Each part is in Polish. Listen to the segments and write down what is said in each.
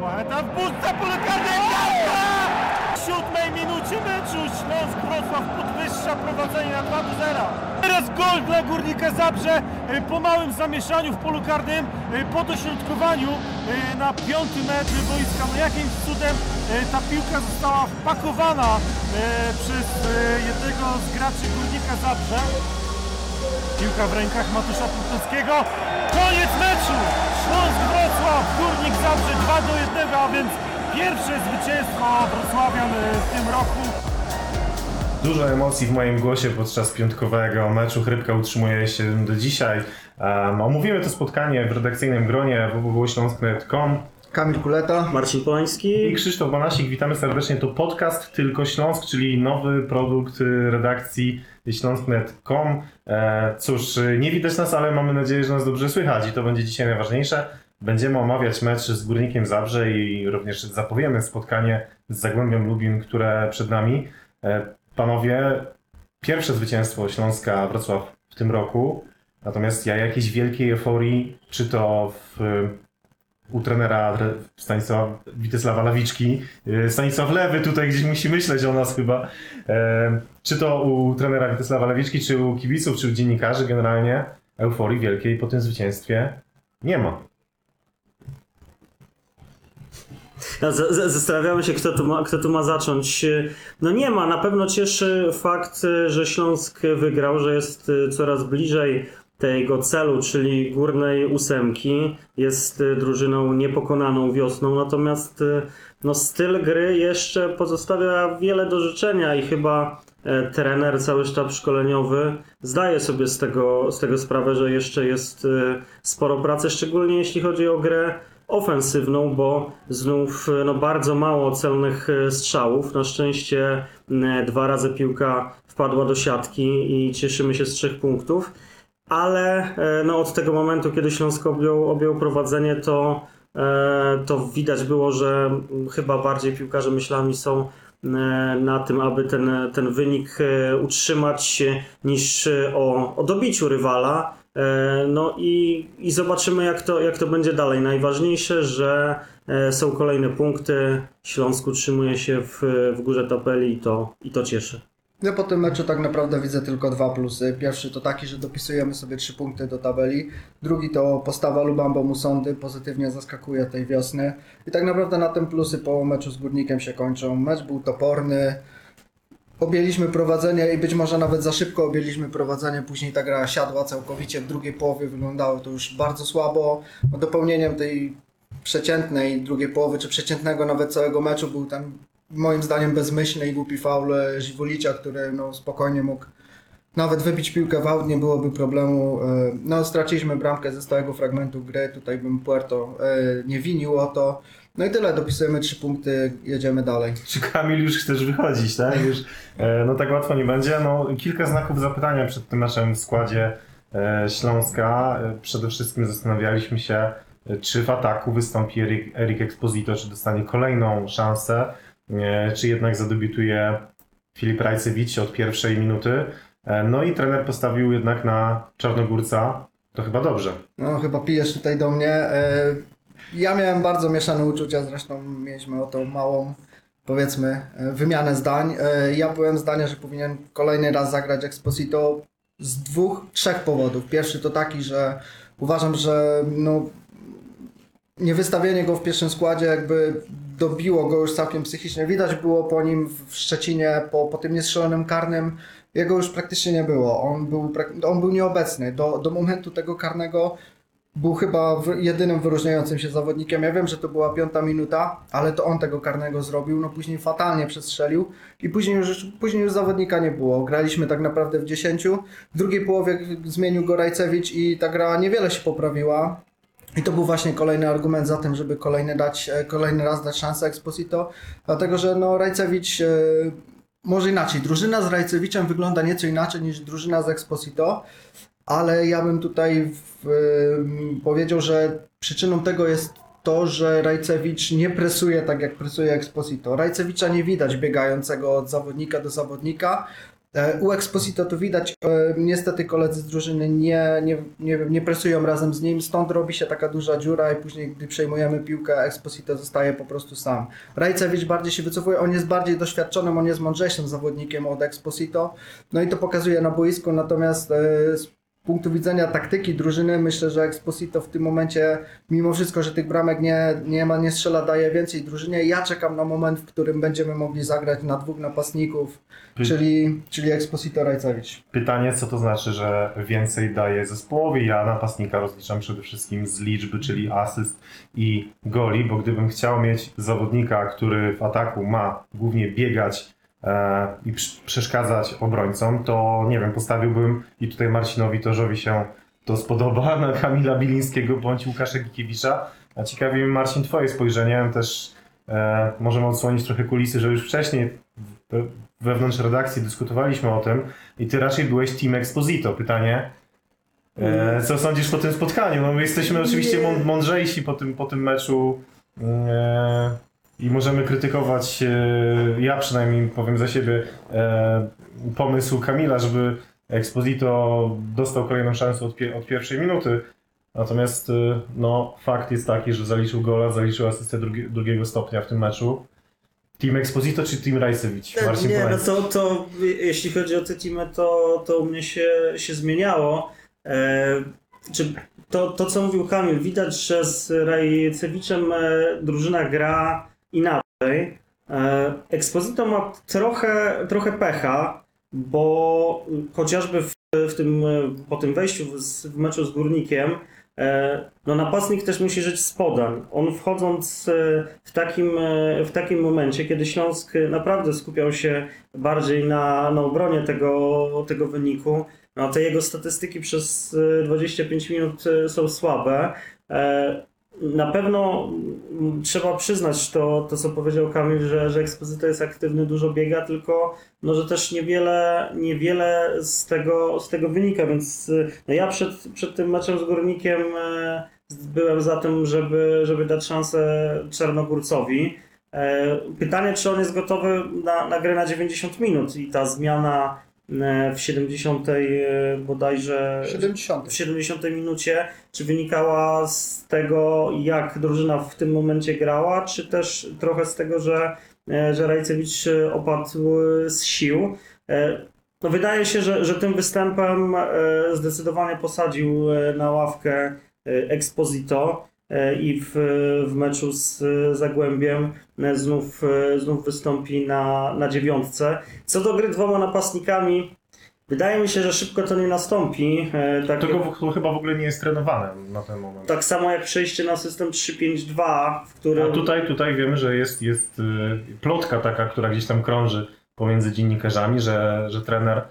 Macheta w bóstce Polakady W siódmej minucie meczu Śląsk Wrocław podwyższa prowadzenie na 2 do 0. Teraz gol dla Górnika Zabrze y, po małym zamieszaniu w polu karnym, y, po dośrodkowaniu y, na piąty metr boiska. No jakimś cudem ta piłka została wpakowana przez jednego z graczy Górnika Zabrze. Piłka w rękach Matusza Putnowskiego. Koniec meczu! Śląsk Wrocław, Górnik Zabrze 2 do 1, a więc pierwsze zwycięstwo Wrocławian y, w tym roku. Dużo emocji w moim głosie podczas piątkowego meczu. Chrypka utrzymuje się do dzisiaj. Um, omówimy to spotkanie w redakcyjnym gronie www.śląsk.com Kamil Kuleta. Marcin i Polański. Krzysztof Banasik. Witamy serdecznie. To podcast Tylko Śląsk, czyli nowy produkt y, redakcji śląsk.com. E, cóż, nie widać nas, ale mamy nadzieję, że nas dobrze słychać i to będzie dzisiaj najważniejsze. Będziemy omawiać mecz z Górnikiem Zabrze i również zapowiemy spotkanie z Zagłębiem Lubin, które przed nami. E, Panowie, pierwsze zwycięstwo Śląska Wrocław w tym roku, natomiast ja jakiejś wielkiej euforii, czy to w, u trenera Stanisława Witesława Lawiczki, y, Stanisław Lewy tutaj gdzieś musi myśleć o nas chyba, e, czy to u trenera Witesława Lawiczki, czy u kibiców, czy u dziennikarzy generalnie, euforii wielkiej po tym zwycięstwie nie ma. Z- z- Zastanawiamy się, kto tu, ma, kto tu ma zacząć. No nie ma. Na pewno cieszy fakt, że Śląsk wygrał, że jest coraz bliżej tego celu, czyli górnej ósemki. Jest drużyną niepokonaną wiosną, natomiast no, styl gry jeszcze pozostawia wiele do życzenia i chyba e, trener, cały sztab szkoleniowy zdaje sobie z tego, z tego sprawę, że jeszcze jest sporo pracy, szczególnie jeśli chodzi o grę ofensywną, bo znów e, no, bardzo mało celnych e, strzałów. Na szczęście e, dwa razy piłka wpadła do siatki i cieszymy się z trzech punktów. Ale no, od tego momentu, kiedy Śląsk objął, objął prowadzenie, to, to widać było, że chyba bardziej piłkarze myślami są na tym, aby ten, ten wynik utrzymać, niż o, o dobiciu rywala. E, No i, i zobaczymy, jak to, jak to będzie dalej. Najważniejsze, że e, są kolejne punkty. Śląsk utrzymuje się w, w górze tabeli i to, i to cieszy. Ja po tym meczu tak naprawdę widzę tylko dwa plusy. Pierwszy to taki, że dopisujemy sobie trzy punkty do tabeli. Drugi to postawa Lubambo Musondy pozytywnie zaskakuje tej wiosny. I tak naprawdę na tym plusy po meczu z Górnikiem się kończą. Mecz był toporny. Objęliśmy prowadzenie i być może nawet za szybko objęliśmy prowadzenie. Później ta gra siadła całkowicie. W drugiej połowie wyglądało to już bardzo słabo. No, Dopełnieniem tej przeciętnej drugiej połowy, czy przeciętnego nawet całego meczu był ten moim zdaniem bezmyślny i głupi faul Żiwulicia, który no, spokojnie mógł nawet wybić piłkę w aut, nie byłoby problemu. E, No, straciliśmy bramkę ze stałego fragmentu gry, tutaj bym Puerto e, nie winił o to. No i tyle, dopisujemy trzy punkty, jedziemy dalej. Czy Kamil już chcesz wychodzić, tak? Już, e, no tak łatwo nie będzie. No, kilka znaków zapytania przed tym w składzie e, Śląska. E, Przede wszystkim zastanawialiśmy się, czy w ataku wystąpi Erik, Erik Exposito, czy dostanie kolejną szansę, czy jednak zadebiutuje Filip Rajcewicz od pierwszej minuty. No i trener postawił jednak na Czarnogórca. To chyba dobrze. No, chyba pijesz tutaj do mnie. Ja miałem bardzo mieszane uczucia, zresztą mieliśmy o tą małą, powiedzmy, e, wymianę zdań. E, Ja byłem zdania, że powinien kolejny raz zagrać Exposito z dwóch, trzech powodów. Pierwszy to taki, że uważam, że no, niewystawienie go w pierwszym składzie jakby dobiło go już całkiem psychicznie. Widać było po nim w Szczecinie, po, po tym niestrzelonym karnym, jego już praktycznie nie było. On był, on był nieobecny. Do, do momentu tego karnego był chyba jedynym wyróżniającym się zawodnikiem. Ja wiem, że to była piąta minuta, ale to on tego karnego zrobił. No później fatalnie przestrzelił i później już, później już zawodnika nie było. Graliśmy tak naprawdę w 10. W drugiej połowie zmienił go Rajcewicz i ta gra niewiele się poprawiła. I to był właśnie kolejny argument za tym, żeby kolejny, dać, e, kolejny raz dać szansę Exposito, dlatego że no, Rajcewicz, e, może inaczej, drużyna z Rajcewiczem wygląda nieco inaczej niż drużyna z Exposito, ale ja bym tutaj w, em, powiedział, że przyczyną tego jest to, że Rajcewicz nie presuje tak jak presuje Exposito. Rajcewicza nie widać biegającego od zawodnika do zawodnika, E, U Exposito to widać, e, niestety koledzy z drużyny nie, nie, nie, nie presują razem z nim, stąd robi się taka duża dziura i później, gdy przejmujemy piłkę, Exposito zostaje po prostu sam. Rajcewicz bardziej się wycofuje, on jest bardziej doświadczonym, on jest mądrzejszym zawodnikiem od Exposito, no i to pokazuje na boisku, natomiast e, punktu widzenia taktyki drużyny, myślę, że Exposito w tym momencie, mimo wszystko, że tych bramek nie, nie ma, nie strzela, daje więcej drużynie. Ja czekam na moment, w którym będziemy mogli zagrać na dwóch napastników, Py- czyli, czyli Exposito Rajcewicz. Pytanie, co to znaczy, że więcej daje zespołowi? Ja napastnika rozliczam przede wszystkim z liczby, czyli asyst i goli, bo gdybym chciał mieć zawodnika, który w ataku ma głównie biegać i przy- przeszkadzać obrońcom, to nie wiem, postawiłbym i tutaj Marcinowi Torzowi się to spodoba, na Kamila Bilińskiego bądź Łukasza Gikiewicza. A ciekawi mnie Marcin twoje spojrzenie, też e, możemy odsłonić trochę kulisy, że już wcześniej we- wewnątrz redakcji dyskutowaliśmy o tym i ty raczej byłeś Team Exposito. Pytanie, e, co sądzisz po tym spotkaniu? No my jesteśmy oczywiście mąd- mądrzejsi po tym, po tym meczu e, i możemy krytykować, e, ja przynajmniej powiem za siebie, e, pomysł Kamila, żeby Exposito dostał kolejną szansę od, pie- od pierwszej minuty. Natomiast e, no, fakt jest taki, że zaliczył gola, zaliczył asystę drugi, drugiego stopnia w tym meczu. Team Exposito czy Team Rajcewicz? Marcin nie, no to, to jeśli chodzi o te teamy, to, to u mnie się, się zmieniało. E, czy to, to, co mówił Kamil, widać, że z Rajcewiczem drużyna gra inaczej. Exposito ma trochę, trochę pecha, bo chociażby w, w tym, e, po tym wejściu w, meczu z Górnikiem, e, no napastnik też musi żyć z podań. On wchodząc e, w takim, w takim momencie, kiedy Śląsk naprawdę skupiał się bardziej na, na obronie tego, tego wyniku, no te jego statystyki przez e, 25 minut są słabe. Na pewno trzeba przyznać to, to co powiedział Kamil, że, że Exposito jest aktywny, dużo biega, tylko no, że też niewiele, niewiele z, tego, z tego wynika, więc no, ja przed, przed tym meczem z Górnikiem e, byłem za tym, żeby, żeby dać szansę Czarnogórcowi. E, Pytanie, czy on jest gotowy na, na grę na 90 minut i ta zmiana w 70 e, bodajże 70. w 70 minucie, czy wynikała z tego, jak drużyna w tym momencie grała, czy też trochę z tego, że, e, że Rajcewicz e, opadł e, z sił. E, No wydaje się, że, że tym występem e, zdecydowanie posadził e, na ławkę e, Exposito e, i w, w meczu z e, Zagłębiem e, znów, e, znów wystąpi na, na dziewiątce. Co do gry dwoma napastnikami, Wydaje mi się, że szybko to nie nastąpi. E, Tak, Tego chyba w ogóle nie jest trenowane na ten moment. tak samo jak przejście na system 3-5-2, w którym. A tutaj, tutaj wiemy, że jest, jest plotka taka, która gdzieś tam krąży pomiędzy dziennikarzami, że, że trener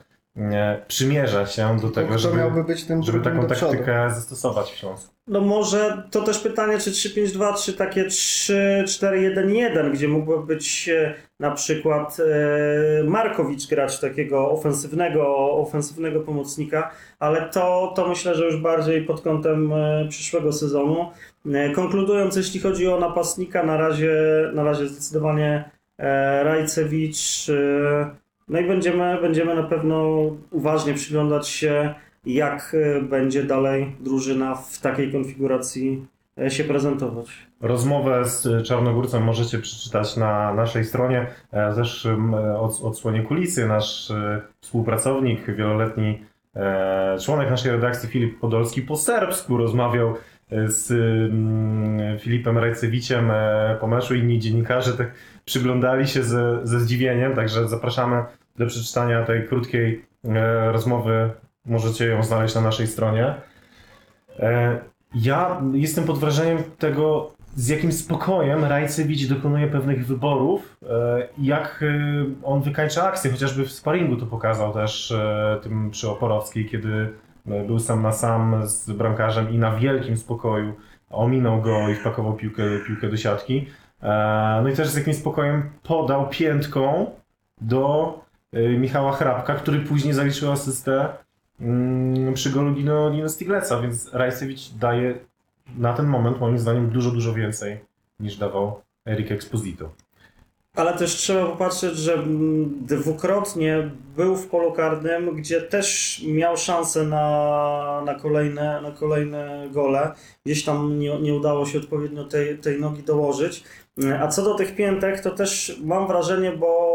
przymierza się do tego, Kto żeby, miałby być tym żeby taką taktykę zastosować w Śląsku. No może to też pytanie, czy 3-5-2, czy takie 3-4-1-1, gdzie mógłby być e, na przykład e, Markowicz grać takiego ofensywnego, ofensywnego pomocnika, ale to, to myślę, że już bardziej pod kątem e, przyszłego sezonu. E, Konkludując, jeśli chodzi o napastnika, na razie, na razie zdecydowanie e, Rajcewicz. E, No i będziemy, będziemy na pewno uważnie przyglądać się, jak e, będzie dalej drużyna w takiej konfiguracji e, się prezentować. Rozmowę z y, Czarnogórcem możecie przeczytać na naszej stronie. E, W zeszłym e, ods- odsłonie kulisy nasz e, współpracownik, wieloletni e, członek naszej redakcji Filip Podolski po serbsku rozmawiał e, z Filipem Rajcewiciem e, po meczu. Inni dziennikarze tak przyglądali się ze, ze zdziwieniem, także zapraszamy do przeczytania tej krótkiej e, rozmowy. Możecie ją znaleźć na naszej stronie. E, Ja jestem pod wrażeniem tego, z jakim spokojem Rajcewicz dokonuje pewnych wyborów e, i jak on wykańcza akcję, chociażby w sparingu to pokazał też tym przy Oporowskiej, kiedy był sam na sam z bramkarzem i na wielkim spokoju ominął go i wpakował piłkę, piłkę do siatki. No i też z jakim spokojem podał piętką do Michała Hrabka, który później zaliczył asystę mm, przy golu Dino, Dino Stigleca, więc Rajcewicz daje na ten moment moim zdaniem dużo, dużo więcej niż dawał Erik Exposito. Ale też trzeba popatrzeć, że mm, dwukrotnie był w polu karnym, gdzie też miał szansę na, na, kolejne, na kolejne gole. Gdzieś tam nie, nie udało się odpowiednio tej, tej nogi dołożyć. A co do tych piętek, to też mam wrażenie, bo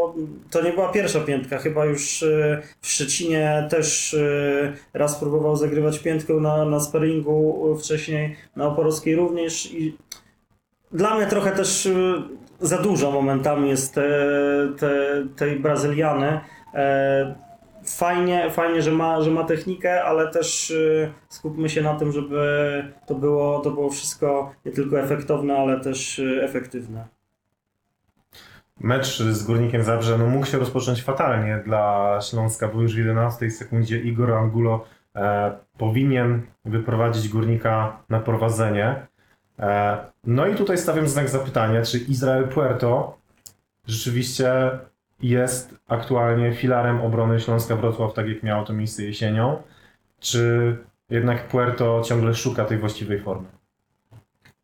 to nie była pierwsza piętka. Chyba już y, w Szczecinie też y, raz próbował zagrywać piętkę na, na sparingu wcześniej, na Oporowskiej również. I dla mnie trochę też za dużo momentami jest te, te, tej Brazyliany. E, Fajnie, fajnie że, ma, że ma technikę, ale też skupmy się na tym, żeby to było, to było wszystko nie tylko efektowne, ale też efektywne. Mecz z Górnikiem Zabrze no, mógł się rozpocząć fatalnie dla Śląska, bo już w 11 sekundzie Igor Angulo e, powinien wyprowadzić Górnika na prowadzenie. E, no i tutaj stawiam znak zapytania, czy Izrael Puerto rzeczywiście jest aktualnie filarem obrony Śląska Wrocław, tak jak miało to miejsce jesienią, czy jednak Puerto ciągle szuka tej właściwej formy?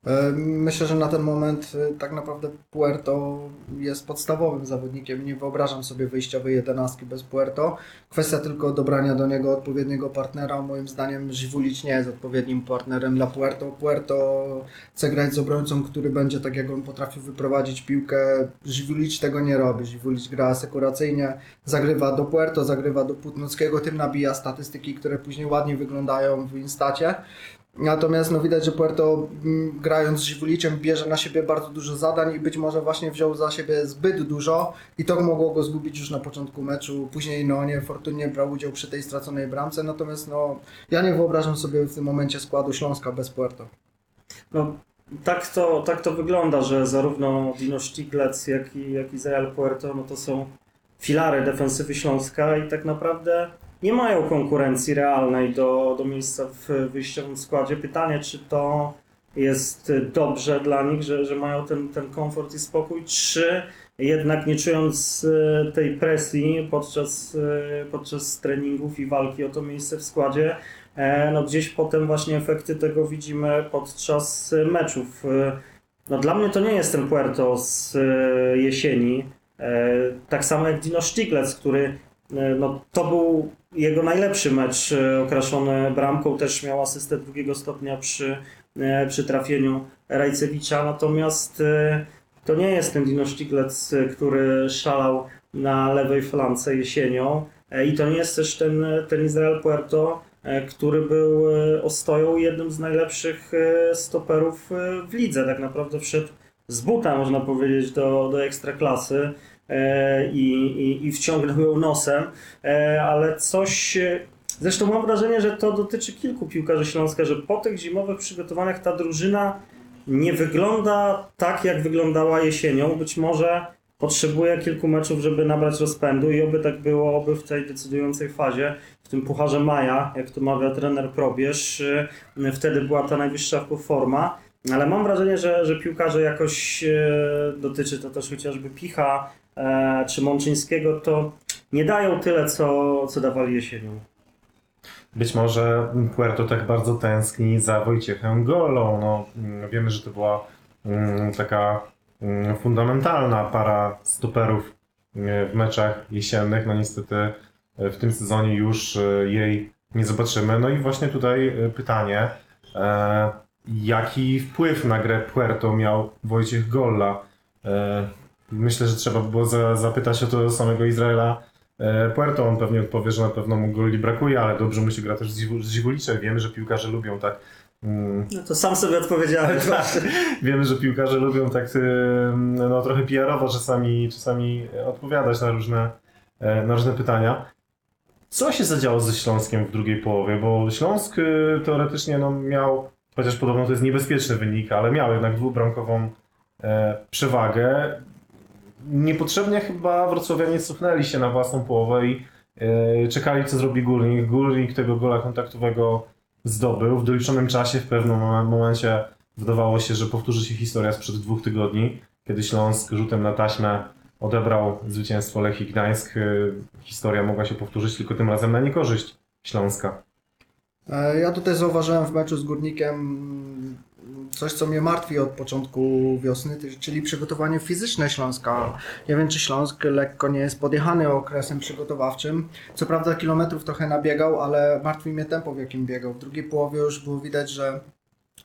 E, Myślę, że na ten moment e, tak naprawdę Puerto jest podstawowym zawodnikiem. Nie wyobrażam sobie wyjściowej jedenastki bez Puerto. Kwestia tylko dobrania do niego odpowiedniego partnera. Moim zdaniem Żywulić nie jest odpowiednim partnerem dla Puerto. Puerto chce grać z obrońcą, który będzie tak jak on potrafił wyprowadzić piłkę. Żywulić tego nie robi. Żywulić gra asekuracyjnie, zagrywa do Puerto, zagrywa do Putnockiego, tym nabija statystyki, które później ładnie wyglądają w Instacie. Natomiast no widać, że Puerto mm, grając z Żywuliciem bierze na siebie bardzo dużo zadań i być może właśnie wziął za siebie zbyt dużo i to mogło go zgubić już na początku meczu. Później no niefortunnie brał udział przy tej straconej bramce, natomiast no ja nie wyobrażam sobie w tym momencie składu Śląska bez Puerto. No, tak to, tak to wygląda, że zarówno Dino Stiglec, jak i, jak i Izrael Puerto no to są filary defensywy Śląska i tak naprawdę nie mają konkurencji realnej do, do miejsca w wyjściowym składzie. Pytanie, czy to jest dobrze dla nich, że, że mają ten, ten komfort i spokój, czy jednak nie czując e, tej presji podczas, e, podczas treningów i walki o to miejsce w składzie, e, no gdzieś potem właśnie efekty tego widzimy podczas meczów. No dla mnie to nie jest ten Puerto z jesieni, tak samo jak Dino Stiglec, który no, to był jego najlepszy mecz okraszony bramką, też miał asystę drugiego stopnia przy, przy trafieniu Rajcewicza, natomiast to nie jest ten Dino Stiglec, który szalał na lewej flance jesienią. I to nie jest też ten, ten Izrael Puerto, który był ostoją jednym z najlepszych stoperów w lidze. Tak naprawdę wszedł z buta, można powiedzieć, do, do ekstraklasy i, i, i wciągnął ją nosem, ale coś. Zresztą mam wrażenie, że to dotyczy kilku piłkarzy Śląska, że po tych zimowych przygotowaniach ta drużyna nie wygląda tak, jak wyglądała jesienią. Być może potrzebuje kilku meczów, żeby nabrać rozpędu i oby tak było, oby w tej decydującej fazie, w tym Pucharze Maja, jak to mawia trener Probierz, wtedy była ta najwyższa forma. Ale mam wrażenie, że, że piłkarze jakoś, dotyczy to też chociażby Picha czy Mączyńskiego, to nie dają tyle, co, co dawali jesienią. Być może Puerto tak bardzo tęskni za Wojciechem Golą. No, wiemy, że to była taka fundamentalna para stoperów w meczach jesiennych. No niestety w tym sezonie już jej nie zobaczymy. No i właśnie tutaj pytanie, jaki wpływ na grę Puerto miał Wojciech Golla? Myślę, że trzeba by było zapytać o to samego Izraela Puerto. On pewnie odpowie, że na pewno mu goli brakuje, ale dobrze mu się gra też z Ziwuliczem. Wiemy, że piłkarze lubią tak. No to sam sobie odpowiedziałem. tak. Wiemy, że piłkarze lubią tak no, trochę PR-owo czasami, czasami odpowiadać na różne, na różne pytania. Co się zadziało ze Śląskiem w drugiej połowie? Bo Śląsk teoretycznie no, miał, chociaż podobno to jest niebezpieczny wynik, ale miał jednak dwubramkową e, przewagę niepotrzebnie chyba wrocławianie cofnęli się na własną połowę i yy, czekali, co zrobi Górnik. Górnik tego gola kontaktowego zdobył. W doliczonym czasie w pewnym momencie wydawało się, że powtórzy się historia sprzed dwóch tygodni, kiedy Śląsk rzutem na taśmę odebrał zwycięstwo Lechii Gdańsk. Yy, historia mogła się powtórzyć, tylko tym razem na niekorzyść Śląska. Ja tutaj zauważyłem w meczu z Górnikiem coś, co mnie martwi od początku wiosny, czyli przygotowanie fizyczne Śląska. Nie wiem, czy Śląsk lekko nie jest podjechany okresem przygotowawczym. Co prawda kilometrów trochę nabiegał, ale martwi mnie tempo, w jakim biegał. W drugiej połowie już było widać, że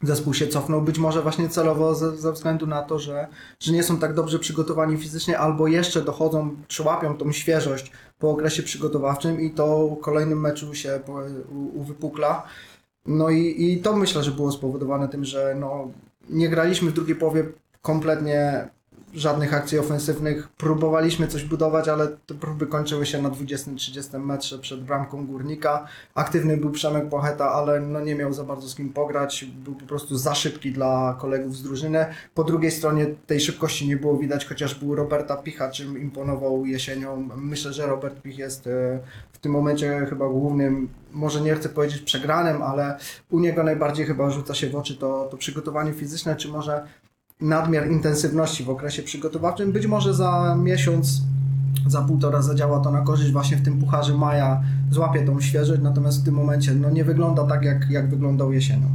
zespół się cofnął, być może właśnie celowo ze, ze względu na to, że, że nie są tak dobrze przygotowani fizycznie, albo jeszcze dochodzą, czy łapią tą świeżość po okresie przygotowawczym i to w kolejnym meczu się uwypukla. No i, i to myślę, że było spowodowane tym, że no, nie graliśmy w drugiej połowie kompletnie żadnych akcji ofensywnych. Próbowaliśmy coś budować, ale te próby kończyły się na 20-30 metrze przed bramką Górnika. Aktywny był Przemek Pocheta, ale no nie miał za bardzo z kim pograć. Był po prostu za szybki dla kolegów z drużyny. Po drugiej stronie tej szybkości nie było widać, chociaż był Roberta Picha, czym imponował jesienią. Myślę, że Robert Pich jest e, w tym momencie chyba głównym, może nie chcę powiedzieć przegranym, ale u niego najbardziej chyba rzuca się w oczy to, to przygotowanie fizyczne, czy może nadmiar intensywności w okresie przygotowawczym. Być może za miesiąc, za półtora zadziała to na korzyść właśnie w tym Pucharze Maja, złapie tą świeżość, natomiast w tym momencie no, nie wygląda tak, jak, jak wyglądał jesienią.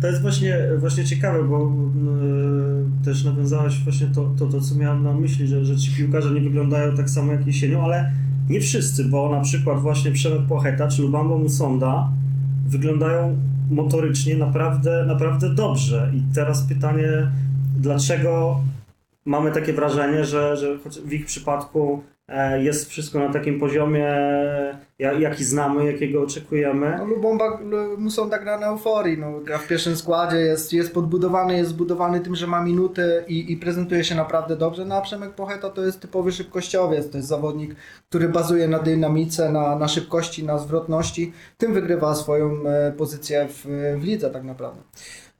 To jest właśnie, właśnie ciekawe, bo yy, też nawiązałeś właśnie to, to, to, co miałem na myśli, że, że ci piłkarze nie wyglądają tak samo jak jesienią, ale nie wszyscy, bo na przykład właśnie Przemek Płacheta czy Lubambo Musonda wyglądają motorycznie naprawdę, naprawdę dobrze. I teraz pytanie, dlaczego mamy takie wrażenie, że, że w ich przypadku e, jest wszystko na takim poziomie, ja- jaki znamy, jakiego oczekujemy. No, Lubomba Lu- Musonda gra na euforii, no, gra w pierwszym składzie, jest, jest podbudowany, jest zbudowany tym, że ma minuty i, i prezentuje się naprawdę dobrze, no a Przemek Pocheta to jest typowy szybkościowiec, to jest zawodnik, który bazuje na dynamice, na, na szybkości, na zwrotności, tym wygrywa swoją e, pozycję w, w lidze tak naprawdę.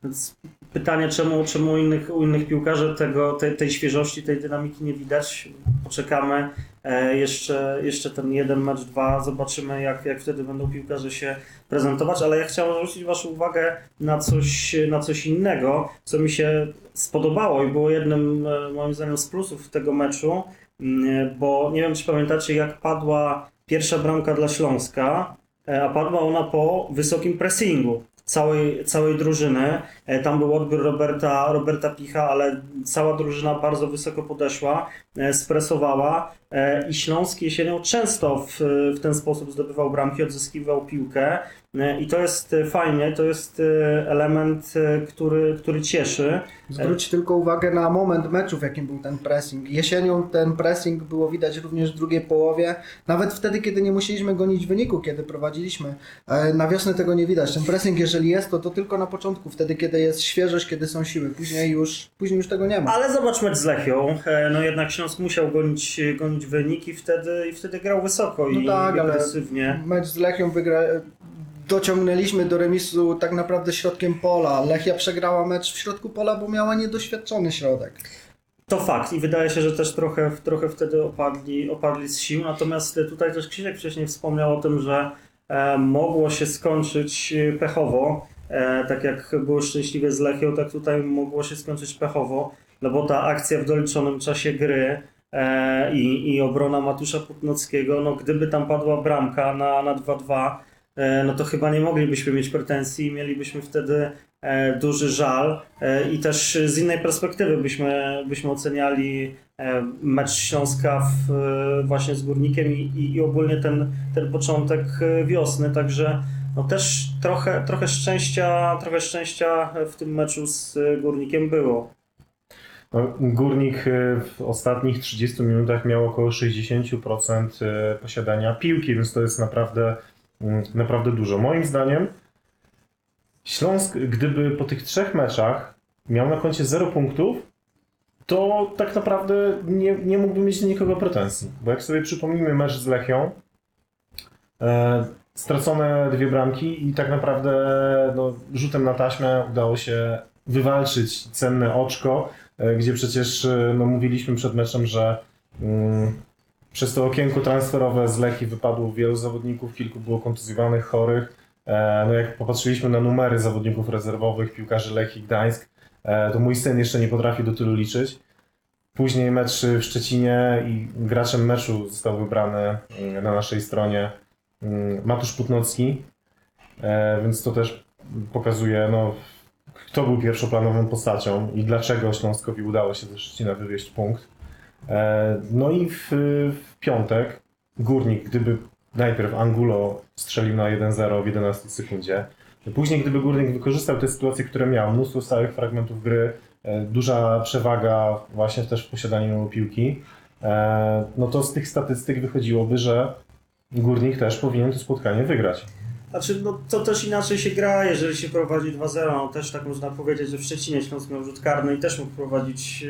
Więc pytanie, czemu, czemu u innych, u innych piłkarzy tego, tej, świeżości, tej dynamiki nie widać? Poczekamy e, jeszcze, jeszcze ten jeden mecz, dwa, zobaczymy jak, jak wtedy będą piłkarze się prezentować, ale ja chciałem zwrócić Waszą uwagę na coś, na coś innego, co mi się spodobało i było jednym e, moim zdaniem z plusów tego meczu, mm, bo nie wiem czy pamiętacie jak padła pierwsza bramka dla Śląska, e, a padła ona po wysokim pressingu całej, całej drużyny. E, Tam był odbiór Roberta, Roberta Picha, ale cała drużyna bardzo wysoko podeszła, e, spresowała e, i Śląsk jesienią często w, w ten sposób zdobywał bramki, odzyskiwał piłkę i to jest e, fajnie, to jest e, element, e, który, który cieszy. Zwróć tylko uwagę na moment meczu, w jakim był ten pressing. Jesienią ten pressing było widać również w drugiej połowie, nawet wtedy, kiedy nie musieliśmy gonić wyniku, kiedy prowadziliśmy. E, Na wiosnę tego nie widać. Ten pressing, jeżeli jest, to, to tylko na początku, wtedy, kiedy jest świeżość, kiedy są siły. Później już, później już tego nie ma. Ale zobacz mecz z Lechią, e, no jednak Śląsk musiał gonić, gonić wynik i wtedy, i wtedy grał wysoko i, No tak, i ale agresywnie. mecz z Lechią wygra... Dociągnęliśmy do remisu tak naprawdę środkiem pola. Lechia przegrała mecz w środku pola, bo miała niedoświadczony środek. To fakt i wydaje się, że też trochę, trochę wtedy opadli, opadli z sił. Natomiast tutaj też Krzysiek wcześniej wspomniał o tym, że e, mogło się skończyć e, pechowo. E, tak jak było szczęśliwie z Lechią, tak tutaj mogło się skończyć pechowo, no bo ta akcja w doliczonym czasie gry i, i obrona Matusza Putnockiego, no gdyby tam padła bramka na, na 2-2, e, no to chyba nie moglibyśmy mieć pretensji, mielibyśmy wtedy e, duży żal e, i też z innej perspektywy byśmy, byśmy oceniali e, mecz Śląska w, e, właśnie z Górnikiem i, i, i ogólnie ten, ten początek e, wiosny, także no też trochę, trochę, szczęścia, trochę szczęścia w tym meczu z e, Górnikiem było. No, Górnik w ostatnich 30 minutach miał około 60% y, posiadania piłki, więc to jest naprawdę, naprawdę dużo. Moim zdaniem Śląsk, gdyby po tych trzech meczach miał na koncie 0 punktów, to tak naprawdę nie, nie mógłby mieć do nikogo pretensji. Bo jak sobie przypomnimy mecz z Lechią, e, stracone dwie bramki i tak naprawdę no, rzutem na taśmę udało się wywalczyć cenne oczko, e, gdzie przecież e, no, mówiliśmy przed meczem, że mm, przez to okienko transferowe z Lechii wypadło wielu zawodników, kilku było kontuzjowanych, chorych. E, no jak popatrzyliśmy na numery zawodników rezerwowych, piłkarzy Lechii Gdańsk, e, to mój syn jeszcze nie potrafi do tylu liczyć. Później mecz w Szczecinie i graczem meczu został wybrany mm, na naszej stronie mm, Matusz Putnocki, e, więc to też pokazuje no, kto był pierwszoplanową postacią i dlaczego Śląskowi udało się ze Szczecina wywieźć punkt. E, No i w, w piątek Górnik, gdyby najpierw Angulo strzelił na 1-0 w 11 sekundzie, później gdyby Górnik wykorzystał te sytuacje, które miał, mnóstwo stałych fragmentów gry, e, duża przewaga właśnie też w posiadaniu piłki, e, no to z tych statystyk wychodziłoby, że Górnik też powinien to spotkanie wygrać. Znaczy, no to też inaczej się gra, jeżeli się prowadzi 2-0. No, też tak można powiedzieć, że w Szczecinie Śląsk miał rzut karny i też mógł prowadzić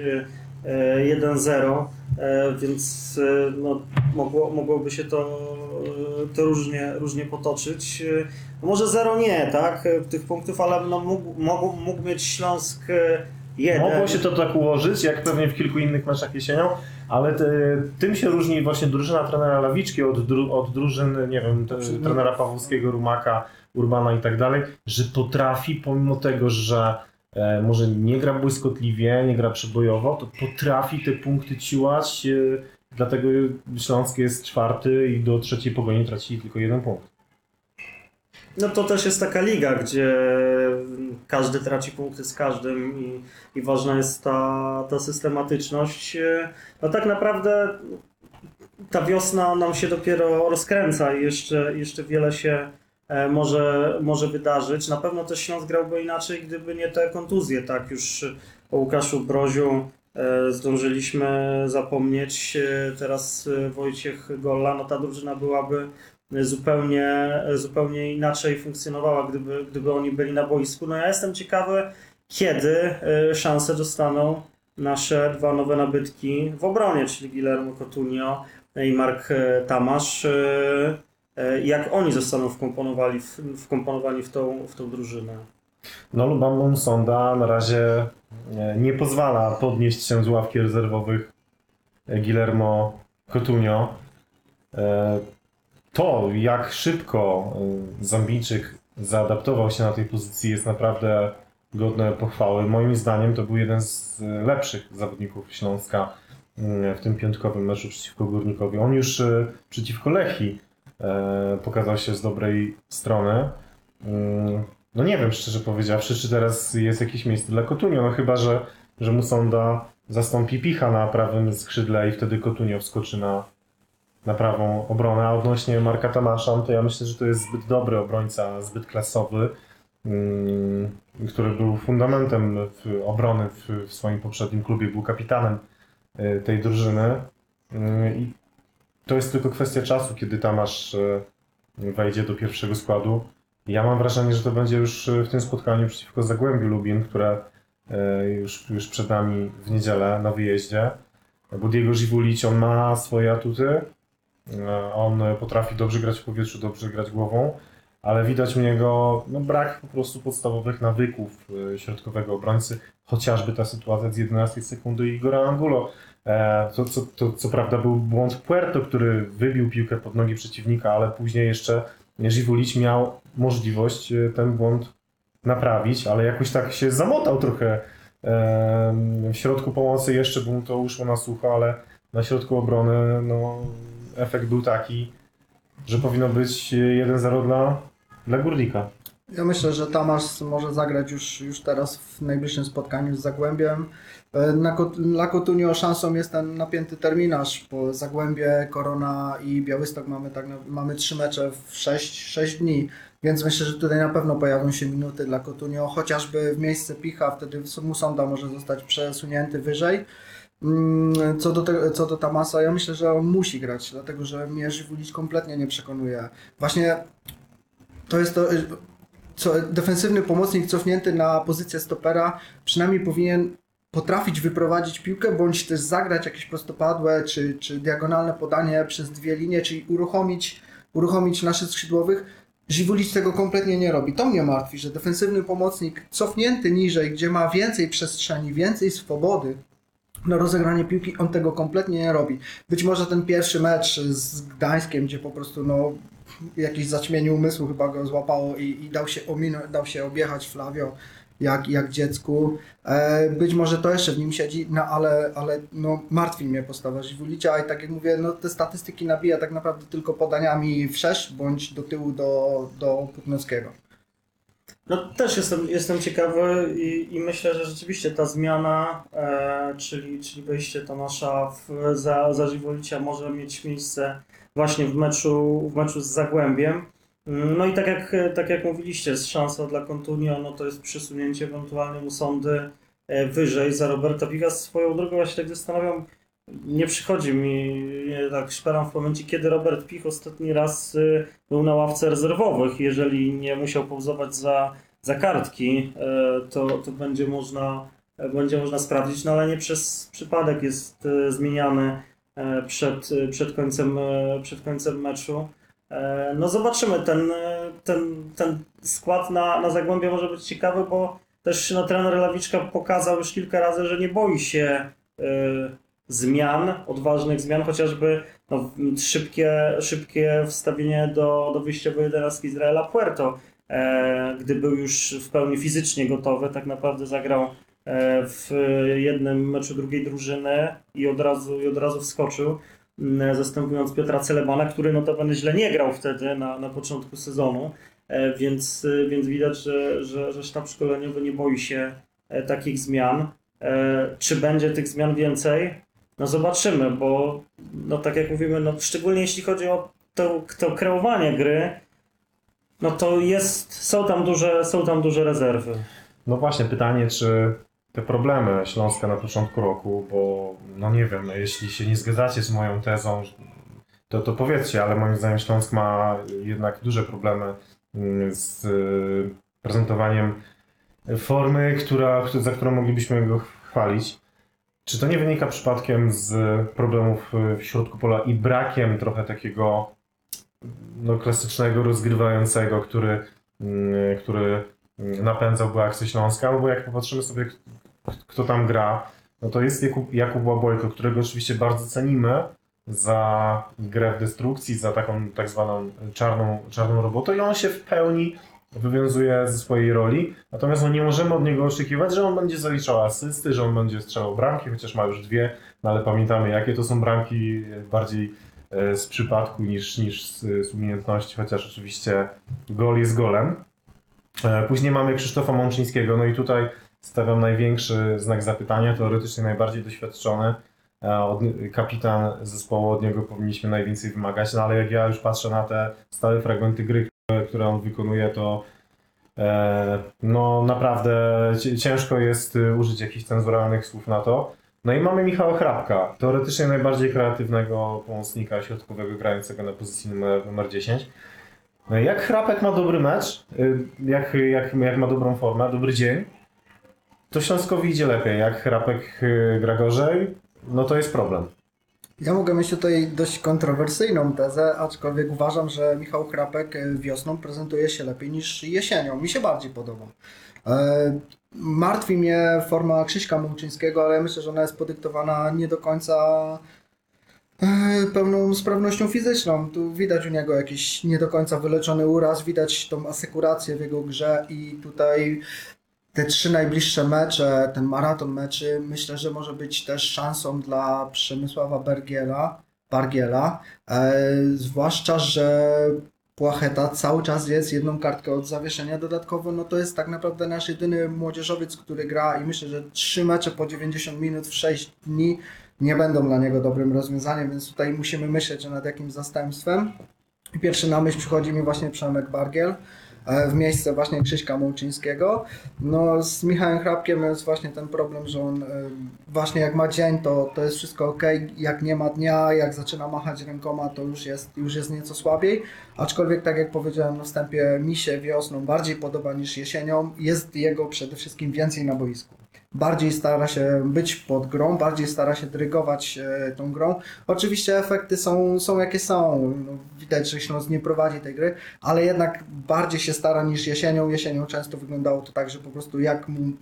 1-0, e, więc e, no, mogło, mogłoby się to, e, to różnie, różnie potoczyć. E, no może 0 nie, tak, e, tych punktów, ale no, mógł, mógł, mógł mieć Śląsk e, jeden. Mogło się to tak ułożyć, jak pewnie w kilku innych meczach jesienią, ale te, tym się różni właśnie drużyna trenera Lawiczki od, dru, od drużyn, nie wiem, te, trenera Pawłowskiego, Rumaka, Urbana i tak dalej, że potrafi pomimo tego, że e, może nie gra błyskotliwie, nie gra przebojowo, to potrafi te punkty ciłać, e, dlatego Śląsk jest czwarty i do trzeciej pogoni traci tylko jeden punkt. No to też jest taka liga, gdzie każdy traci punkty z każdym i, i ważna jest ta, ta systematyczność. No tak naprawdę ta wiosna nam się dopiero rozkręca i jeszcze, jeszcze wiele się e, może, może wydarzyć. Na pewno też Śląsk grałby inaczej, gdyby nie te kontuzje. Tak, już o Łukaszu Broziu e, zdążyliśmy zapomnieć. E, Teraz e, Wojciech Golla, no ta drużyna byłaby zupełnie, zupełnie inaczej funkcjonowała, gdyby, gdyby oni byli na boisku. No ja jestem ciekawy, kiedy szanse dostaną nasze dwa nowe nabytki w obronie, czyli Guillermo Coutinho i Mark Tamasz. Y, Jak oni zostaną wkomponowani wkomponowani w, tą, w tą drużynę? No Lubambum Sonda na razie e, nie pozwala podnieść się z ławki rezerwowych e, Guillermo Coutinho. E, To, jak szybko e, Zambijczyk zaadaptował się na tej pozycji jest naprawdę godne pochwały. Moim zdaniem to był jeden z lepszych zawodników Śląska w tym piątkowym meczu przeciwko Górnikowi. On już e, przeciwko Lechi e, pokazał się z dobrej strony. Mm, no nie wiem, szczerze powiedziawszy, czy teraz jest jakieś miejsce dla Kotunio, no chyba, że, że Musonda zastąpi Picha na prawym skrzydle i wtedy Kotunio wskoczy na, na prawą obronę. A odnośnie Marka Tamasza, no to ja myślę, że to jest zbyt dobry obrońca, zbyt klasowy, mm, który był fundamentem w obrony w, w swoim poprzednim klubie, był kapitanem y, tej drużyny. Y, I to jest tylko kwestia czasu, kiedy Tamasz y, wejdzie do pierwszego składu. Ja mam wrażenie, że to będzie już w tym spotkaniu przeciwko Zagłębiu Lubin, które e, już, już przed nami w niedzielę na wyjeździe. Bo Diego Żiwulić, on ma swoje atuty. E, On potrafi dobrze grać w powietrzu, dobrze grać głową, ale widać u niego no, brak po prostu podstawowych nawyków e, środkowego obrońcy. Chociażby ta sytuacja z 11 sekundy Igora Angulo. E, To, co, to co prawda był błąd Puerto, który wybił piłkę pod nogi przeciwnika, ale później jeszcze Żiwulić miał możliwość e, ten błąd naprawić, ale jakoś tak się zamotał trochę em, w środku pomocy, jeszcze by mu to uszło na sucho, ale na środku obrony no, efekt był taki, że powinno być 1-0 dla, dla Górnika. Ja myślę, że Tamasz może zagrać już, już teraz w najbliższym spotkaniu z Zagłębiem. E, Na, dla Kotunio szansą jest ten napięty terminarz, bo Zagłębie, Korona i Białystok mamy, tak, mamy trzy mecze w 6, 6 dni, więc myślę, że tutaj na pewno pojawią się minuty dla Kotunio, chociażby w miejsce Picha, wtedy Musonda może zostać przesunięty wyżej. Mm, Co do, co do Tamasa, ja myślę, że on musi grać, dlatego że mnie Żywulić kompletnie nie przekonuje. Właśnie to jest to, co, defensywny pomocnik cofnięty na pozycję stopera przynajmniej powinien potrafić wyprowadzić piłkę, bądź też zagrać jakieś prostopadłe, czy, czy diagonalne podanie przez dwie linie, czyli uruchomić, uruchomić naszych skrzydłowych. Żywulic tego kompletnie nie robi. To mnie martwi, że defensywny pomocnik cofnięty niżej, gdzie ma więcej przestrzeni, więcej swobody na rozegranie piłki, on tego kompletnie nie robi. Być może ten pierwszy mecz z Gdańskiem, gdzie po prostu no, jakieś zaćmienie umysłu chyba go złapało i, i dał, się ominąć, dał się objechać Flavio jak, jak dziecku. E, być może to jeszcze w nim siedzi, no ale, ale no, martwi mnie postawa Żywulicia i tak jak mówię, no, te statystyki nabija tak naprawdę tylko podaniami wszerz bądź do tyłu do, do Putnowskiego. No też jestem, jestem ciekawy i, i myślę, że rzeczywiście ta zmiana, e, czyli, czyli wejście Tomasza w, za, za Żywolicia może mieć miejsce właśnie w meczu, w meczu z Zagłębiem. No i tak jak, tak jak mówiliście, jest szansa dla Kontunio, no to jest przesunięcie ewentualnie mu sądy e, wyżej za Roberta Picha. Swoją drogą się tak zastanawiam, nie przychodzi mi, tak szperam w momencie, kiedy Robert Pich ostatni raz y, był na ławce rezerwowych. Jeżeli nie musiał pauzować za, za kartki, e, to, to będzie można będzie można sprawdzić, no ale nie przez przypadek jest e, zmieniany przed, przed, końcem, przed końcem meczu. No zobaczymy, ten, ten, ten skład na, na Zagłębie może być ciekawy, bo też no, trener Lawiczka pokazał już kilka razy, że nie boi się zmian, odważnych zmian, chociażby no, szybkie, szybkie wstawienie do, do wyjściowej jedenastki Izraela Puerto, e, gdy był już w pełni fizycznie gotowy, tak naprawdę zagrał e, w jednym meczu drugiej drużyny i od razu, i od razu wskoczył, zastępując Piotra Celemana, który notabene źle nie grał wtedy na, na początku sezonu, e, więc, więc widać, że, że, że sztab szkoleniowy nie boi się e, takich zmian. E, Czy będzie tych zmian więcej? No zobaczymy, bo no tak jak mówimy, no szczególnie jeśli chodzi o to, to kreowanie gry, no to jest, są tam duże, są tam duże rezerwy. No właśnie, pytanie, czy te problemy Śląska na początku roku, bo no nie wiem, jeśli się nie zgadzacie z moją tezą, to, to powiedzcie, ale moim zdaniem Śląsk ma jednak duże problemy mm, z y, prezentowaniem formy, która, za którą moglibyśmy go chwalić. Czy to nie wynika przypadkiem z problemów w środku pola i brakiem trochę takiego no, klasycznego rozgrywającego, który, mm, który napędzał akcję Śląska, bo jak popatrzymy sobie, kto tam gra, no to jest Jakub, Jakub Łabojko, którego oczywiście bardzo cenimy za grę w destrukcji, za taką tak zwaną czarną, czarną robotę i on się w pełni wywiązuje ze swojej roli, natomiast no nie możemy od niego oczekiwać, że on będzie zaliczał asysty, że on będzie strzelał bramki, chociaż ma już dwie, no ale pamiętamy jakie to są bramki bardziej e, z przypadku niż, niż z, umiejętności, chociaż oczywiście gol jest golem. E, Później mamy Krzysztofa Mączyńskiego, no i tutaj stawiam największy znak zapytania, teoretycznie najbardziej doświadczony, e, od, kapitan zespołu, od niego powinniśmy najwięcej wymagać, no ale jak ja już patrzę na te stałe fragmenty gry, które- on wykonuje, to e, no naprawdę ci- ciężko jest y, użyć jakichś cenzuralnych słów na to. No i mamy Michała Hrabka, teoretycznie najbardziej kreatywnego pomocnika środkowego grającego na pozycji numer, numer 10. No Jak Hrapek ma dobry mecz, y, jak, jak, jak ma dobrą formę, dobry dzień, to Śląskowi idzie lepiej. Jak Hrapek y, gra gorzej, no to jest problem. Ja mogę mieć tutaj dość kontrowersyjną tezę, aczkolwiek uważam, że Michał Krapek e, wiosną prezentuje się lepiej niż jesienią. Mi się bardziej podoba. E, Martwi mnie forma Krzyśka Mączyńskiego, ale myślę, że ona jest podyktowana nie do końca e, pełną sprawnością fizyczną. Tu widać u niego jakiś nie do końca wyleczony uraz, widać tą asekurację w jego grze i tutaj te trzy najbliższe mecze, ten maraton meczy, myślę, że może być też szansą dla Przemysława Bergiela, Bargiela, e, zwłaszcza, że Płacheta cały czas jest jedną kartkę od zawieszenia dodatkowo, no to jest tak naprawdę nasz jedyny młodzieżowiec, który gra i myślę, że trzy mecze po 90 minut w 6 dni nie będą dla niego dobrym rozwiązaniem, więc tutaj musimy myśleć nad jakimś zastępstwem. Pierwszy na myśl przychodzi mi właśnie Przemek Bargiel w miejsce właśnie Krzyśka Mołczyńskiego. No z Michałem Hrabkiem jest właśnie ten problem, że on e, właśnie jak ma dzień, to, to jest wszystko ok, jak nie ma dnia, jak zaczyna machać rękoma, to już jest, już jest nieco słabiej. Aczkolwiek tak jak powiedziałem na wstępie, mi się wiosną bardziej podoba niż jesienią. Jest jego przede wszystkim więcej na boisku. Bardziej stara się być pod grą, bardziej stara się dyrygować e, tą grą. Oczywiście efekty są, są jakie są. No, widać, że Śląsk nie prowadzi tej gry, ale jednak bardziej się stara niż jesienią. Jesienią często wyglądało to tak, że po prostu jak mu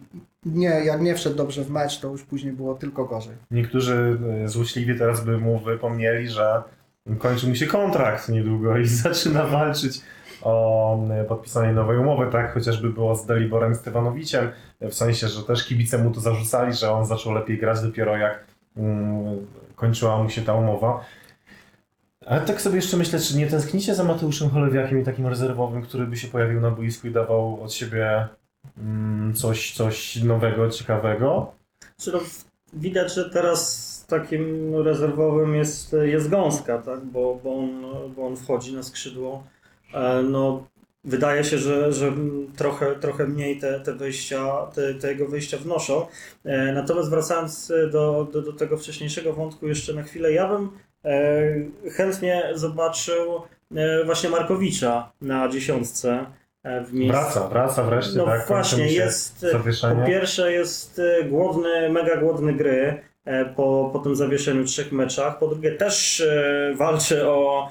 nie, jak nie wszedł dobrze w mecz, to już później było tylko gorzej. Niektórzy y, złośliwi teraz by mu wypomnieli, że kończy mu się kontrakt niedługo i zaczyna walczyć o podpisanie nowej umowy, tak chociażby było z Deliborem Stewanowiciem, w sensie, że też kibice mu to zarzucali, że on zaczął lepiej grać dopiero jak mm, kończyła mu się ta umowa. Ale tak sobie jeszcze myślę, czy nie tęsknicie za Mateuszem Cholewiakiem i takim rezerwowym, który by się pojawił na boisku i dawał od siebie mm, coś, coś nowego, ciekawego? Czy no, widać, że teraz takim rezerwowym jest, jest Gąska, tak? bo, bo, on, bo on wchodzi na skrzydło. E, No, wydaje się, że, że trochę, trochę mniej te, te, wyjścia, te, te jego wyjścia wnoszą. E, Natomiast wracając do, do, do tego wcześniejszego wątku jeszcze na chwilę, ja bym e, chętnie zobaczył właśnie Markowicza na dziesiątce w miejscu. Wraca, wraca wreszcie, No tak? właśnie, jest, Po pierwsze jest głodny, mega głodny gry po, po tym zawieszeniu trzech meczach. Po drugie też walczy o,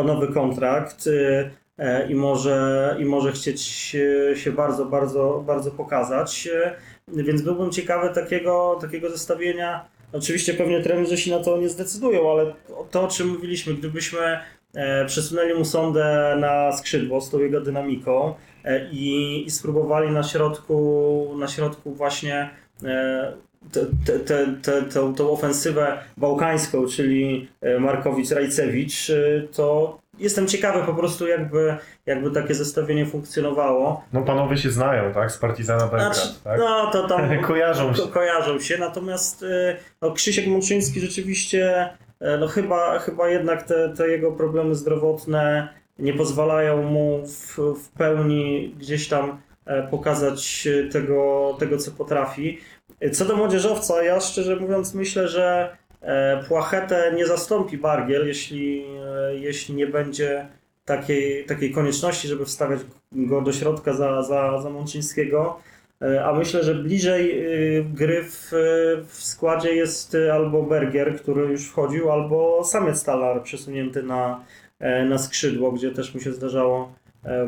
o nowy kontrakt e, e, i może, i może chcieć e, się bardzo, bardzo, bardzo pokazać. E, Więc byłbym ciekawy takiego, takiego zestawienia. Oczywiście pewnie trenerzy się na to nie zdecydują, ale to o czym mówiliśmy, gdybyśmy e, przesunęli mu sondę na skrzydło z tą jego dynamiką, E, i, i spróbowali na środku, na środku właśnie e, te, te, te, tą, tą ofensywę bałkańską, czyli e, Markowicz-Rajcewicz, e, to jestem ciekawy po prostu jakby, jakby takie zestawienie funkcjonowało. No panowie się znają, tak? Z Partizana Belgrad, Znaczy, tak? No to tam Kojarzą się. ko- kojarzą się, natomiast e, no, Krzysiek Mączyński rzeczywiście no chyba, chyba jednak te, te jego problemy zdrowotne nie pozwalają mu w, w pełni gdzieś tam pokazać tego, tego, co potrafi. Co do młodzieżowca, ja szczerze mówiąc myślę, że e, Płachetę nie zastąpi Bargiel, jeśli, e, jeśli nie będzie takiej, takiej konieczności, żeby wstawiać go do środka za, za, za Mączyńskiego. E, A myślę, że bliżej gry w, w składzie jest albo Bergier, który już wchodził, albo samiec Talar przesunięty na, na skrzydło, gdzie też mu się zdarzało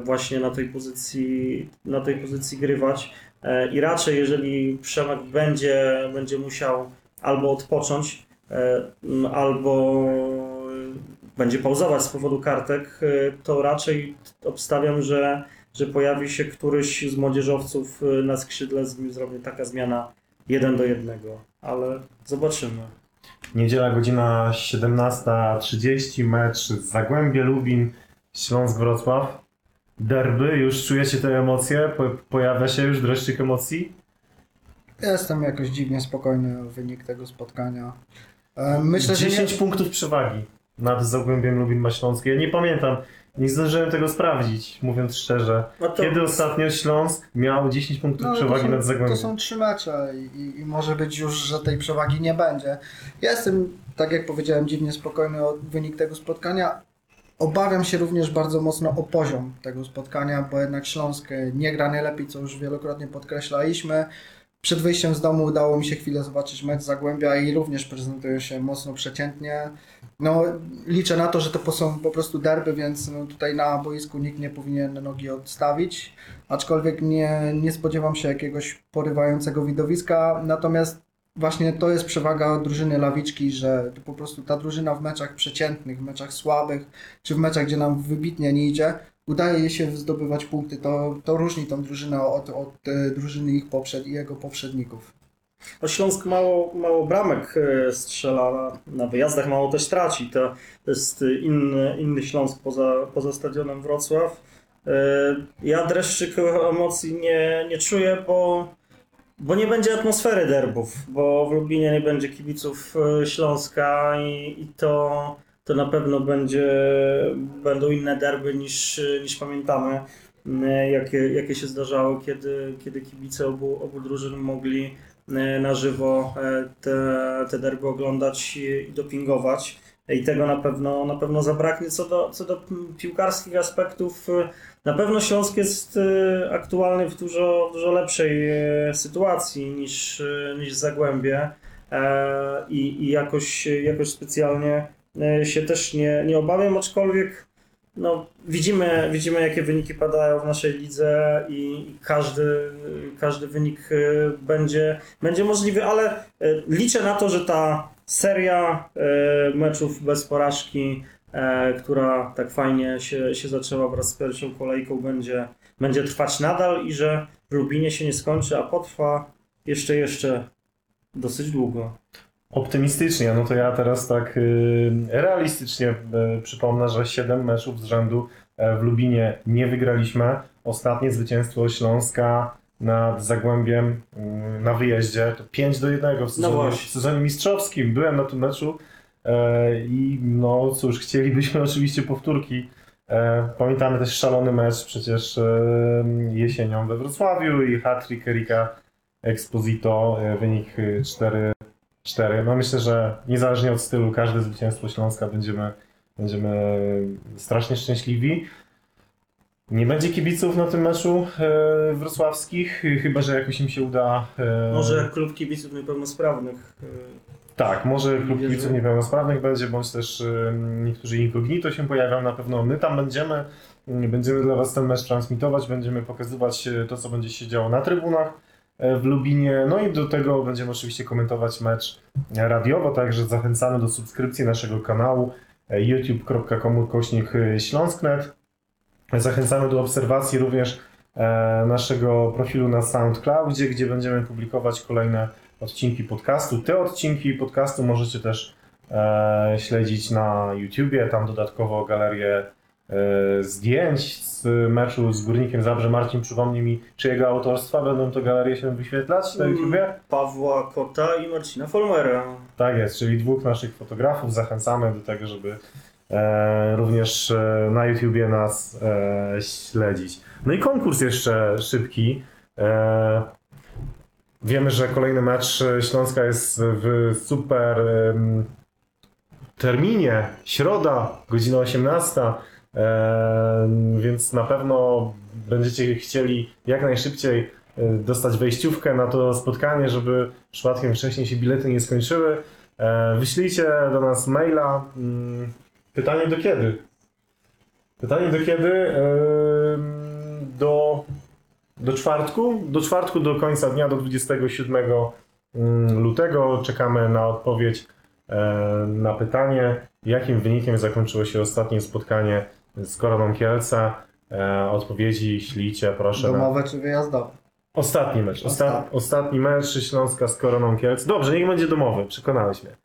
właśnie na tej pozycji, na tej pozycji grywać. E, I raczej, jeżeli Przemek będzie, będzie musiał albo odpocząć, e, albo będzie pauzować z powodu kartek, e, to raczej obstawiam, że że pojawi się któryś z młodzieżowców na skrzydle, z nim zrobi taka zmiana jeden do jednego, ale zobaczymy. Niedziela godzina 17.30, mecz Zagłębie Lubin, Śląsk Wrocław. Derby, już czujecie te emocje? Po, pojawia się już dreszczyk emocji? Jestem jakoś dziwnie spokojny o wynik tego spotkania. E, Myślę, że nie, 10 punktów przewagi nad Zagłębiem Lubin ma Śląskie. Ja nie pamiętam, nie zdążyłem tego sprawdzić, mówiąc szczerze. To Kiedy ostatnio Śląsk miał 10 punktów no, przewagi są, nad Zagłębiem? to są trzy mecze i- i może być już, że tej przewagi nie będzie. Ja jestem, tak jak powiedziałem, dziwnie spokojny o wynik tego spotkania. Obawiam się również bardzo mocno o poziom tego spotkania, bo jednak Śląsk nie gra najlepiej, co już wielokrotnie podkreślaliśmy. Przed wyjściem z domu udało mi się chwilę zobaczyć mecz Zagłębia i również prezentują się mocno przeciętnie. No, liczę na to, że to są po prostu derby, więc no, tutaj na boisku nikt nie powinien nogi odstawić. Aczkolwiek nie, nie spodziewam się jakiegoś porywającego widowiska. Natomiast właśnie to jest przewaga drużyny Lawiczki, że po prostu ta drużyna w meczach przeciętnych, w meczach słabych, czy w meczach, gdzie nam wybitnie nie idzie, udaje się zdobywać punkty. To, to różni tą drużynę od, od e, drużyny ich poprzed i jego poprzedników. no Śląsk mało, mało bramek e, strzela, na- wyjazdach mało też traci. To jest inny, inny Śląsk poza, poza stadionem Wrocław. E, Ja dreszczyk emocji nie, nie czuję, bo, bo nie będzie atmosfery derbów, bo w Lublinie nie będzie kibiców e, Śląska i, i to, to na pewno będzie, będą inne derby niż, niż pamiętamy, jakie, jakie się zdarzały, kiedy, kiedy kibice obu, obu drużyn mogli e, na żywo e, te, te derby oglądać i, i dopingować. I tego na pewno, na pewno zabraknie. Co do, co do piłkarskich aspektów, na pewno Śląsk jest e, aktualny w dużo, dużo lepszej e, sytuacji niż, e, niż Zagłębie i, i jakoś, jakoś specjalnie się też nie, nie obawiam, aczkolwiek no, widzimy, widzimy, jakie wyniki padają w naszej lidze i każdy, każdy wynik będzie, będzie możliwy, ale liczę na to, że ta seria meczów bez porażki, która tak fajnie się, się zaczęła wraz z pierwszą kolejką, będzie, będzie trwać nadal i że w Lubinie się nie skończy, a potrwa jeszcze, jeszcze dosyć długo. optymistycznie, no to ja teraz tak y, realistycznie y, przypomnę, że 7 meczów z rzędu e, w Lubinie nie wygraliśmy. Ostatnie zwycięstwo Śląska nad Zagłębiem y, na wyjeździe to 5 do 1 w sezonie, właśnie. w sezonie mistrzowskim. Byłem na tym meczu e, i no cóż, chcielibyśmy oczywiście powtórki. E, Pamiętamy też szalony mecz przecież e, jesienią we Wrocławiu i hat-trick Erika Exposito, e, wynik e, 4 4. No myślę, że niezależnie od stylu, każde zwycięstwo Śląska będziemy, będziemy strasznie szczęśliwi. Nie będzie kibiców na tym meczu e, wrocławskich, chyba że jakoś im się uda. E, Może klub kibiców niepełnosprawnych. Tak, może klub kibiców niepełnosprawnych będzie, bądź też e, niektórzy incognito się pojawią. Na pewno my tam będziemy. Będziemy dla Was ten mecz transmitować, będziemy pokazywać e, to, co będzie się działo na trybunach e, w Lubinie. No i do tego będziemy oczywiście komentować mecz radiowo, także zachęcamy do subskrypcji naszego kanału e, youtube.com kośnik e, śląsknet. Zachęcamy do obserwacji również naszego profilu na SoundCloudzie, gdzie będziemy publikować kolejne odcinki podcastu. Te odcinki podcastu możecie też e, śledzić na YouTubie, tam dodatkowo galerię e, zdjęć z meczu z Górnikiem Zabrze. Marcin, przypomnij mi, czyjego autorstwa będą te galerie się wyświetlać na Mm. YouTubie? Pawła Kota i Marcina Folmera. Tak jest, czyli dwóch naszych fotografów. Zachęcamy do tego, żeby e, również e, na YouTubie nas e, śledzić. No i konkurs jeszcze szybki. E, wiemy, że kolejny mecz Śląska jest w super terminie, środa, godzina 18. E, więc na pewno będziecie chcieli jak najszybciej e, dostać wejściówkę na to spotkanie, żeby przypadkiem wcześniej się bilety nie skończyły. E, Wyślijcie do nas maila. Mm, Pytanie do kiedy? Pytanie do kiedy? Do, do czwartku? Do czwartku do końca dnia, do 27 mm, lutego. Czekamy na odpowiedź e, na pytanie, jakim wynikiem zakończyło się ostatnie spotkanie z Koroną Kielce. E, Odpowiedzi ślijcie proszę na Domowe czy wyjazdowe? Ostatni mecz. Osta Ostatni. mecz Śląska z Koroną Kielc. Dobrze, niech będzie domowy, przekonałeś mnie.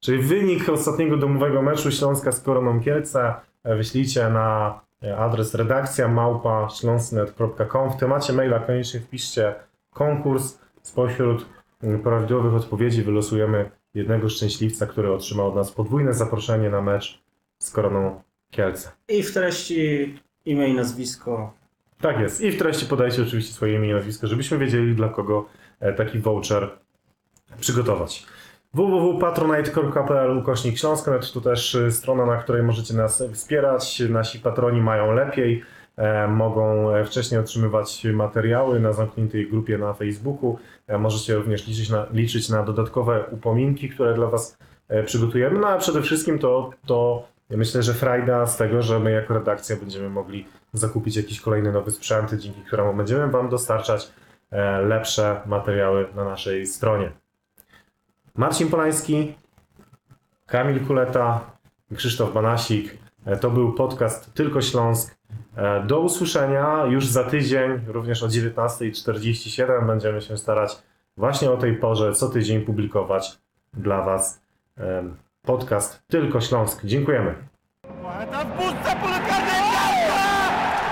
Czyli wynik ostatniego domowego meczu Śląska z Koroną Kielce e, wyślijcie na adres redakcja małpa śląsknet.com. W temacie maila koniecznie wpiszcie konkurs. Spośród mm, prawidłowych odpowiedzi wylosujemy jednego szczęśliwca, który otrzyma od nas podwójne zaproszenie na mecz z Koroną Kielce. I w treści imię i nazwisko. Tak jest. I w treści podajcie oczywiście swoje imię i nazwisko, żebyśmy wiedzieli dla kogo e, taki voucher przygotować. www.patronite.pl ukośnik Śląsknet to też y, strona, na której możecie nas wspierać. Nasi patroni mają lepiej, e, mogą e, wcześniej otrzymywać materiały na zamkniętej grupie na Facebooku. E, możecie również liczyć na, liczyć na dodatkowe upominki, które dla Was przygotujemy. No a przede wszystkim to, to myślę, że frajda z tego, że my jako redakcja będziemy mogli zakupić jakiś kolejny nowy sprzęt, dzięki któremu będziemy Wam dostarczać lepsze materiały na naszej stronie. Marcin Polański, Kamil Kuleta, Krzysztof Banasik. E, To był podcast Tylko Śląsk. E, Do usłyszenia już za tydzień, również o 19.47 będziemy się starać właśnie o tej porze co tydzień publikować dla Was em, podcast Tylko Śląsk. Dziękujemy. Poeta w bóstce pole!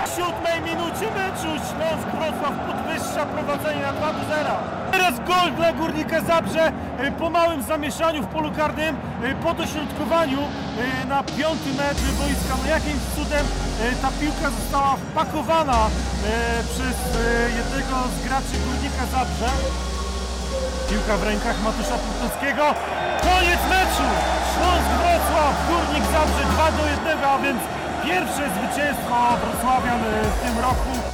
W siódmej minucie meczu Śląsk Wrocław podwyższa prowadzenie na 2 do 0. Teraz gol dla Górnika Zabrze y, po małym zamieszaniu w polu karnym, y, po dośrodkowaniu y, na piąty metr boiska. No jakimś cudem ta piłka została wpakowana przez jednego z graczy Górnika Zabrze. Piłka w rękach Matusza Putowskiego. Koniec meczu! Śląsk Wrocław, Górnik Zabrze 2 do 1, a więc pierwsze zwycięstwo Wrocławian w tym roku.